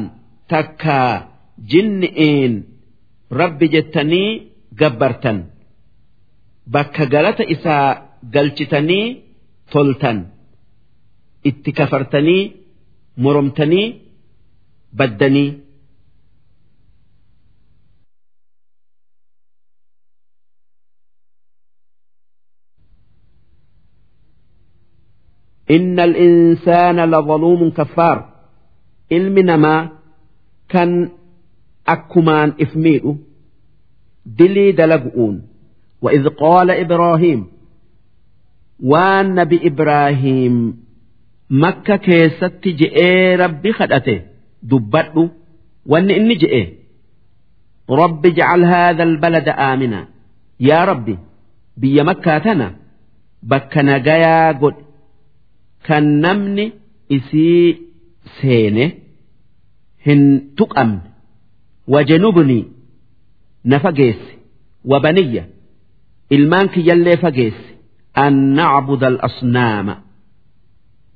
takkaa jinni'iin rabbi jettanii gabbartan. Bakka galata isaa galchitanii toltan. itti kafartanii moromtanii baddanii إن الإنسان لظلوم كفار ilmi namaa kan akkumaan if miidhu dilii dalagu'uun وإذ قال إبراهيم waan nabi Ibraahiim makka keessatti je'ee rabbi kadhate. Dubbadhu. Wanni inni je'e. Rabbi jacal haadha albalada aamina. Yaa rabbi biyya makkaa tana bakka nagayaa godhe kan namni isii seene hin tuqamne. Wajanubni na fageesse wabaniyya ilmaan kiyyallee fageesse an nacbuda alasnaama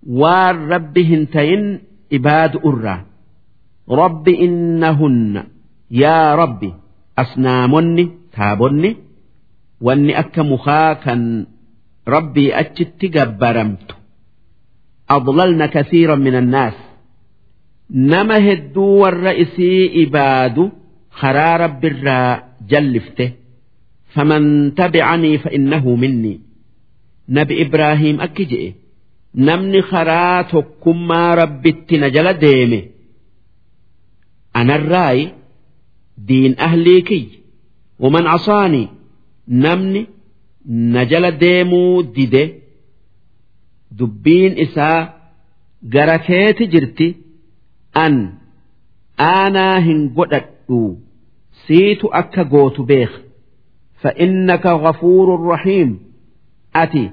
waan rabbi hin tayin ibaadu irraa rabbi innahunna yaa rabbi asnaamonni taabonni wanni akka mukaa kan rabbii achitti gabbaramtu. Adlalna kasiiran min annaas nama hedduu warra isii ibaadu karaa rabbirraa jallifte. Faman tabicanii fa innahu minnii nabi ibraahiim akki je'e namni karaa tokkummaa rabbitti na jala deeme. Anarraayi diin ahlii kiyya waman casaanii namni na jala deemuu dide. Dubbiin isaa gara keeti jirti an aanaa hin godhadhu siitu akka gootu beeka fa'innaka ghafuurun rahiim ati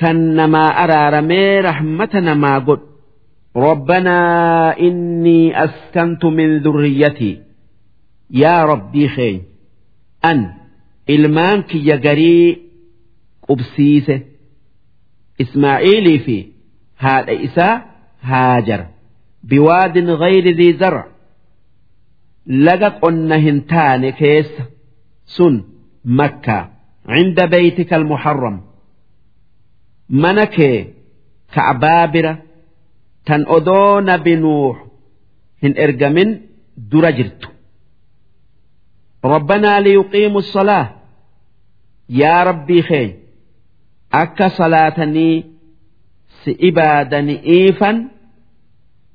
kan namaa araaramee rahmata namaa godhu ربنا إني أسكنت من ذريتي يا ربي خير أن إلمانك يجري قبسيسه إسماعيلي في هذا إساء هاجر بواد غير ذي زرع لقد قلنا هنتان كيس سن مكة عند بيتك المحرم منك كعبابرة تن أدون بنوح هن إرجمن درجرت ربنا ليقيموا الصلاة يا ربي خير akka salaatanii si ibaadaniifan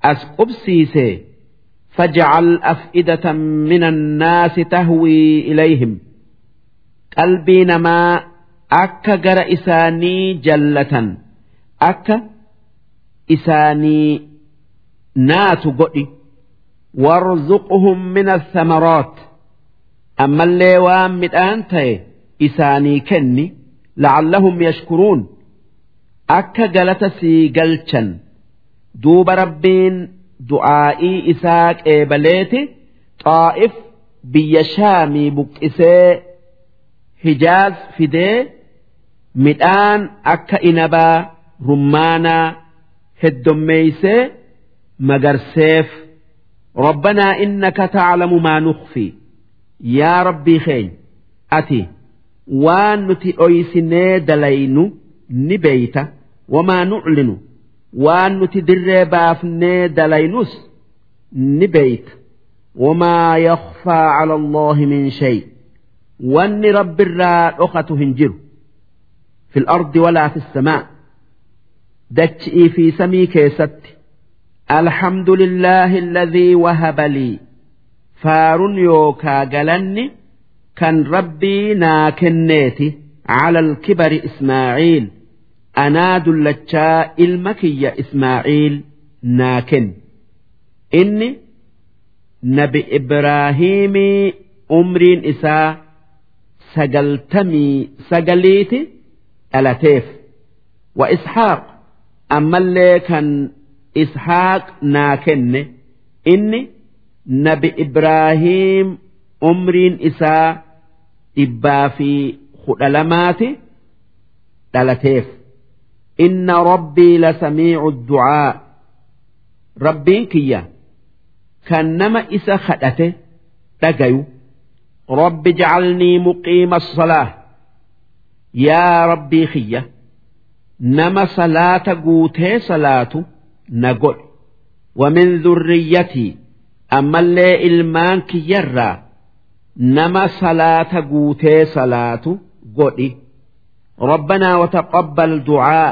as qubsiise فاجعل أفئدة من الناس تهوي إليهم قلبي نما akka gara isaanii jallatan akka isaanii naatu godhi. Warzuqhum min athamaraat ammallee waan midhaan ta'e isaanii kenni lacallahum yashkuruun. Akka galata sii galchan. Duuba rabbiin du'aa'ii isaa qeebaleeti. Xaa'if biyya shaamii buqqisee hijaaz fidee مدآن أكا إنبا رمانا هدميسي مجرسيف ربنا إنك تعلم ما نخفي يا ربي خير أتي waan nuti dhoysinee dalaynu ni beeyta wamaa nuclinu waan nuti dirree baafnee dalaynus ni beeyta wamaa yakfaa cala allaahi min shay wanni rabbirraa dhokatu hin jiru fi lardi walaa fi samaa dachi'ii fi samii keessatti الحمد لله الذي وهب لي فار يوكا جلني كان ربي ناكنيتي على الكبر إسماعيل أنا دلتشا المكية إسماعيل ناكن إني نبي إبراهيم أمرين إساء sagaltamii sagaliiti dhalateef wa ishaaq ammallee kan ishaaq naa kenne inni nabi ibraahiim umriin isaa dhibbaa fi kudha lamaati dhalateef inna rabbii lasamiicu ducaa rabbiin kiyya kan nama isa kadhate dhagayu rabbi jacalnii muqiima asalaa yaa rabbii xiyya nama salaata guutee salaatu na godhe. Wamin dhurriyyatii ammallee ilmaan kiyyarraa nama salaata guutee salaatu godhi. Rabbanaa wataqabbal du'aa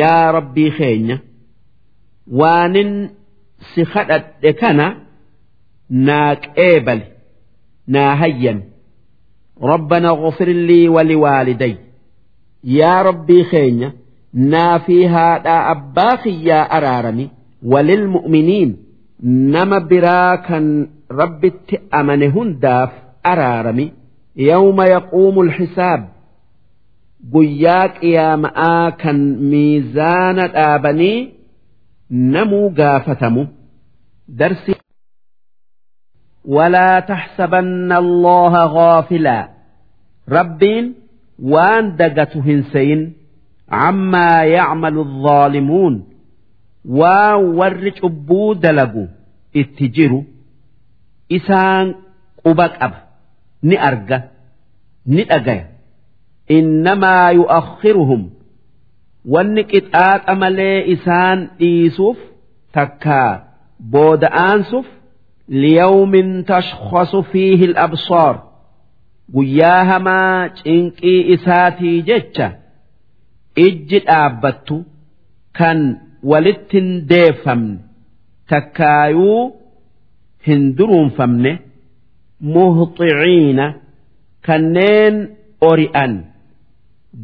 yaa rabbii keenya waanin si kadhadhe kana naa qeebali naa hayyami ربنا اغفر لي ولوالدي يا ربي خينيا نافي هذا أباخي يا أرارمي وللمؤمنين نما براكا رب أمن هنداف أرارمي يوم يقوم الحساب قياك يا مآكا ميزان آبني نمو قافتمو درسي ولا تحسبن الله غافلا ربين وان دقته هنسين عما يعمل الظالمون waan warri cubbuu dalagu itti jiru isaan quba qaba ni arga ni dhagaya innamaa yu'akhiruhum wanni qixaaxa malee isaan dhiisuuf takkaa booda'aansuuf liyawmin tashkhasu fiihi al-absaar guyyaa hamaa cinqii isaatii jecha ijji dhaabbattu kan walittin deeffamne takkaayuu hin duruunfamne muhxiciina kanneen ori'an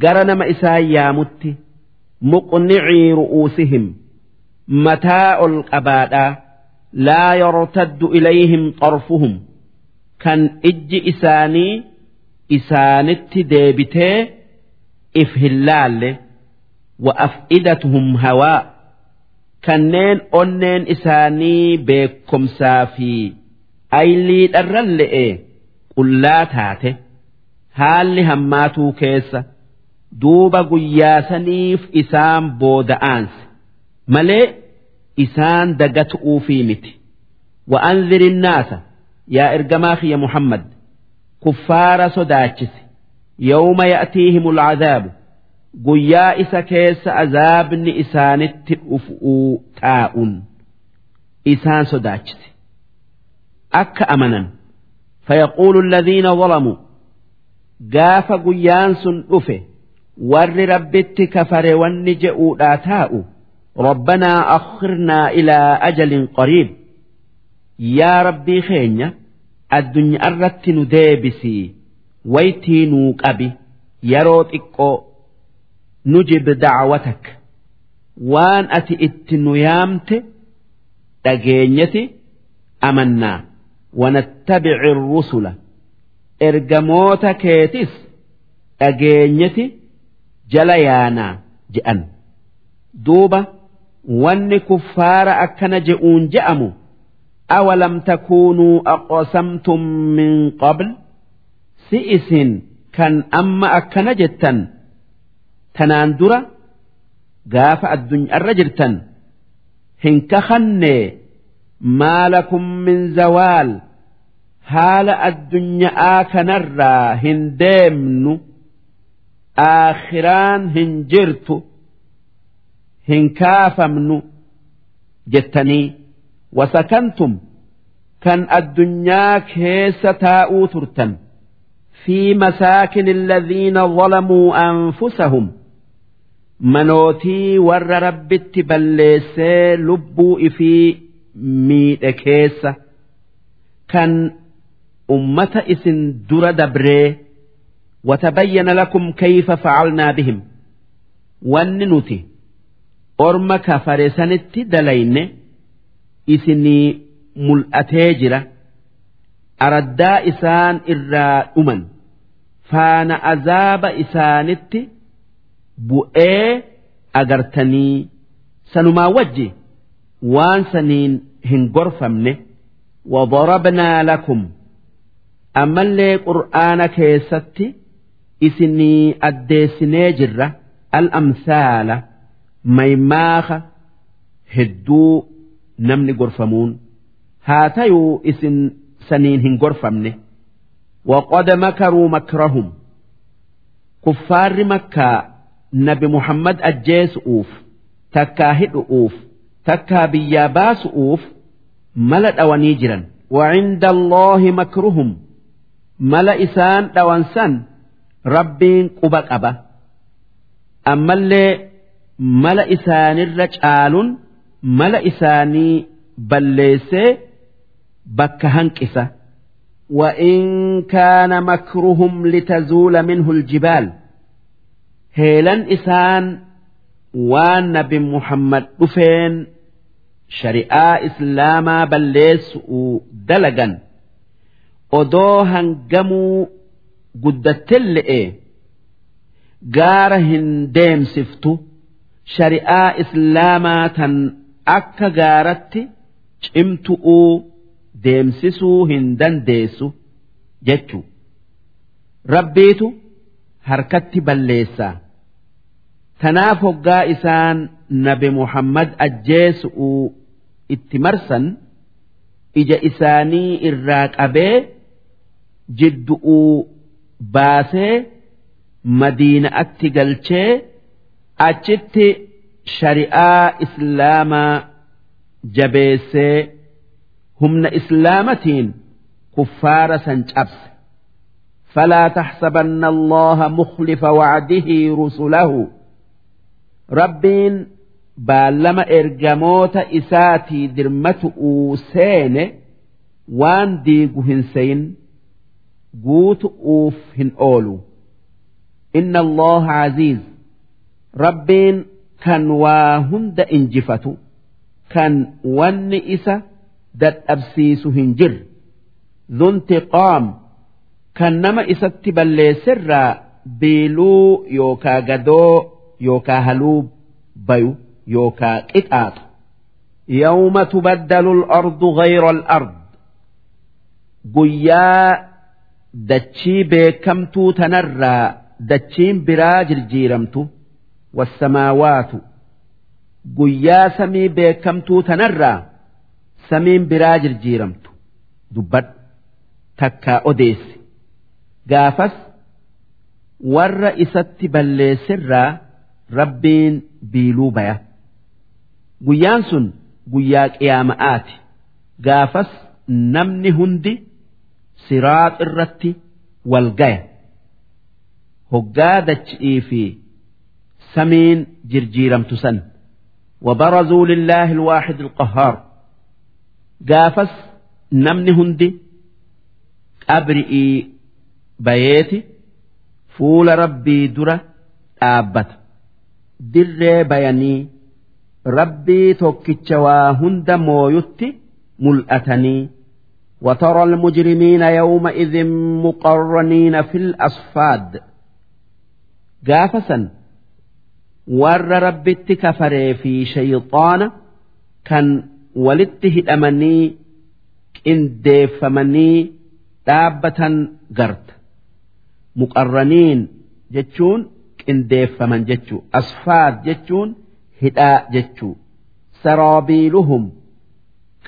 gara nama isaan yaamutti muqnicii ru'uusihim mataa ol qabaadhaa laa yartaddu ilayhim xarfuhum kan ijji isaanii isaanitti deebitee if hin laalle wa af'idatuhum hawaa kanneen onneen isaanii beekomsaa fi ayliidharran le'e qullaa taate haalli hammaatuu keessa duuba guyyaasaniif isaan booda'aanse malee isaan dagatu'uufii miti. Wa'anziri naasa yaa ergamaa kiyya muhammad kuffaara sodaachisi yawma ya'tiihim ulcadaabu guyyaa isa keessa azaabni isaanitti dhufuu taa'un. Isaan sodaachisi akka amanan fayaquulu alladhiina zalamuu gaafa guyyaan sun dhufe warri rabbitti kafare wanni je'uudhaa taa'u. Ajalin qariib yaa rabbii keenya addunyaa irratti nu deebisii waytii nuu qabi yeroo xiqqoo nujib dacwatak waan ati itti nu yaamte dhageenyati amannaa wanattabici rusula ergamoota keetis dhageenyati jala yaanaa je'an duuba wanni kuffaara akkana je'uun je'amu awalam takuunuu aqsamtum min qabl? Si isin kan amma akkana jettan tanaan dura gaafa addunyaarra jirtan hin kakanne maalakum min zawaal haala addunyaa kanarraa hin deemnu aakhiraan hin jirtu hin kaafamnu jettanii wasakantum kan addunyaa keessa taa'uu turtan. Fi masaakin alladhiina zalamuu anfusahum. Manootii warra rabbitti balleessee lubbuu ifii miidhe keessa. Kan ummata isin dura dabree watabayyana lakum kayfa facalnaa bihim. Wanni nuti orma kafare sanitti dalayne isinii mul'atee jira araddaa isaan irraa dhuman faana azaaba isaanitti bu'ee agartanii sanumaa wajji waan saniin hin gorfamne وضربنا لكم أما اللي قرآن كيستي إسني أديسني جرة الأمثال ميماخ هدو نمني قرفمون هاتيو إسن سنين هن قرفمنه وقد مكروا مكرهم كفار مكة نبي محمد أجيس أوف تكا هد أوف تكا بياباس أوف ملت أونيجرا وعند الله مكرهم ملا إسان دوانسان ربين قبك أبا أما اللي ملا إسان الرجال ملا إساني بليسي بك هنكسه وإن كان مكرهم لتزول منه الجبال هيلن إسان وان نبي محمد دفين شريعة إسلاما بليس دلقا odoo hangamuu guddattelle'e gaara hin deemsiftu Shari'aa islaamaa tan akka gaaratti cimtu'uu deemsisuu hin dandeessu jechu rabbiitu harkatti balleessaa. Tanaaf hoggaa isaan nabi muhammad ajjeesu'uu itti marsan ija isaanii irraa qabee jiddu'uu baasee madiina'atti galchee achitti shari'aa islaamaa jabeessee humna islaamatiin kuffaara san cabse فلا تحسبن الله مخلف وعده رسله ربين baalama ergamoota isaatii dirmatu'uu seene waan diigu hin seyin guutu'uuf hin oolu inna allaha aziiz Rabbiin kan waa hunda injifatu kan wanni isa dadhabsiisu hin jirre. Dhuntiqaam kan nama isatti balleesserraa biiluu yookaa gadoo yookaa haluu bayu yookaa qixaaxu yawma tubaddalu al-ardu ghayra al-ard guyyaa dachii beekamtuu tanarraa dachiin biraa jirjiiramtu wassamaawaatu guyyaa samii beekamtuu tanarraa samiin biraa jirjiiramtu dubbadhu takkaa odeessi gaafas warra isatti balleessirraa rabbiin biiluu baya guyyaan sun guyyaa qiyaama'aati gaafas namni hundi siraax irratti wal gaya hoggaa dachi'ii fi samiin jirjiiramtu san وبرزوا لله الواحد القهار قافس نمني هندي أبرئي بيتي فول ربي درة آبت در بياني ربي توكتشوا هند مويتي ملأتني وترى المجرمين يومئذ مقرنين في الأصفاد قافسا warra rabbitti kafaree fi shayxaana kan walitti hidhamanii qindeeffamanii dhaabbatan garta. Muqarraniin jechuun qindeeffaman jechuu asfaad jechuun hidhaa jechuu. Saraabiiluhum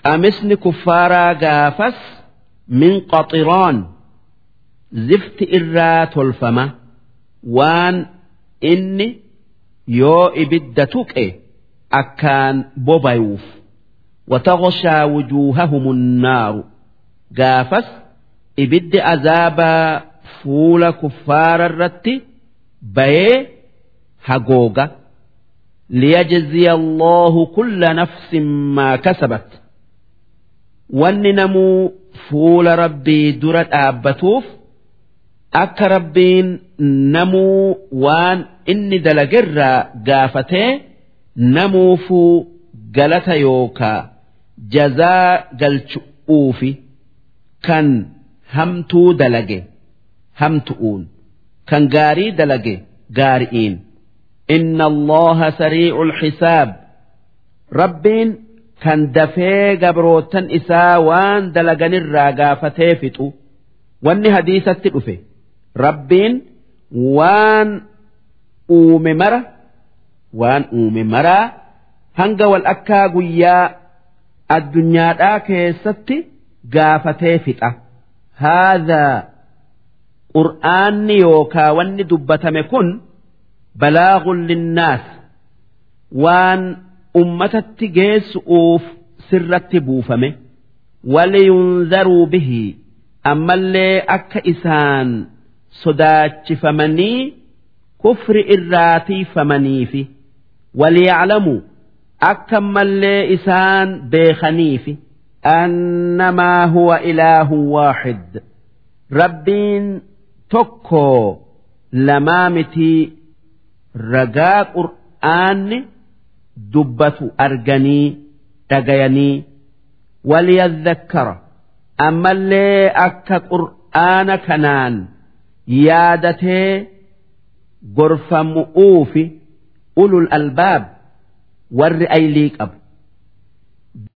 qamisni kuffaaraa gaafas min qaxiraan zifti irraa tolfama. Waan inni yoo ibidda tuqe akkaan bobayuuf wataghshaa wujuuhahum annaaru gaafas ibiddi azaabaa fuula kuffaara irratti bayee hagooga. Liyajziya allahu kulla nafsin maa kasabat. Wanni namuu fuula rabbii dura dhaabbatuuf akka rabbiin namuu waan inni dalagerraa gaafatee namuufuu galata yookaa jazaa galchu'uufi kan hamtuu dalage hamtu'uun kan gaarii dalage gaari'iin. Inna allaha sariicul xisaab. Rabbiin kan dafee gabrootan isaa waan dalaganirraa gaafatee fixu. Wanni hadiisatti dhufe. Rabbiin waan uume mara waan uume maraa hanga wal akkaa guyyaa addunyaadhaa keessatti gaafatee fixa. Haadhaa qur'aanni yookaa wanni dubbatame kun balaagun linnaas waan ummatatti geessu'uuf sirratti buufame. Waliyunzaruu bihi ammallee akka isaan sodaachifamanii kufri irraa tiifamaniifi waliyaclamuu akka ammallee isaan beekaniifi annamaa huwa ilaahun waaxid. Rabbiin tokko lamaa mitii ragaa qur'aanni dubbatu arganii dhagayanii waliyadhakkara. Ammallee akka qur'aana kanaan yaadatee gorfamu'uufi ulul albaab warri aylii qabu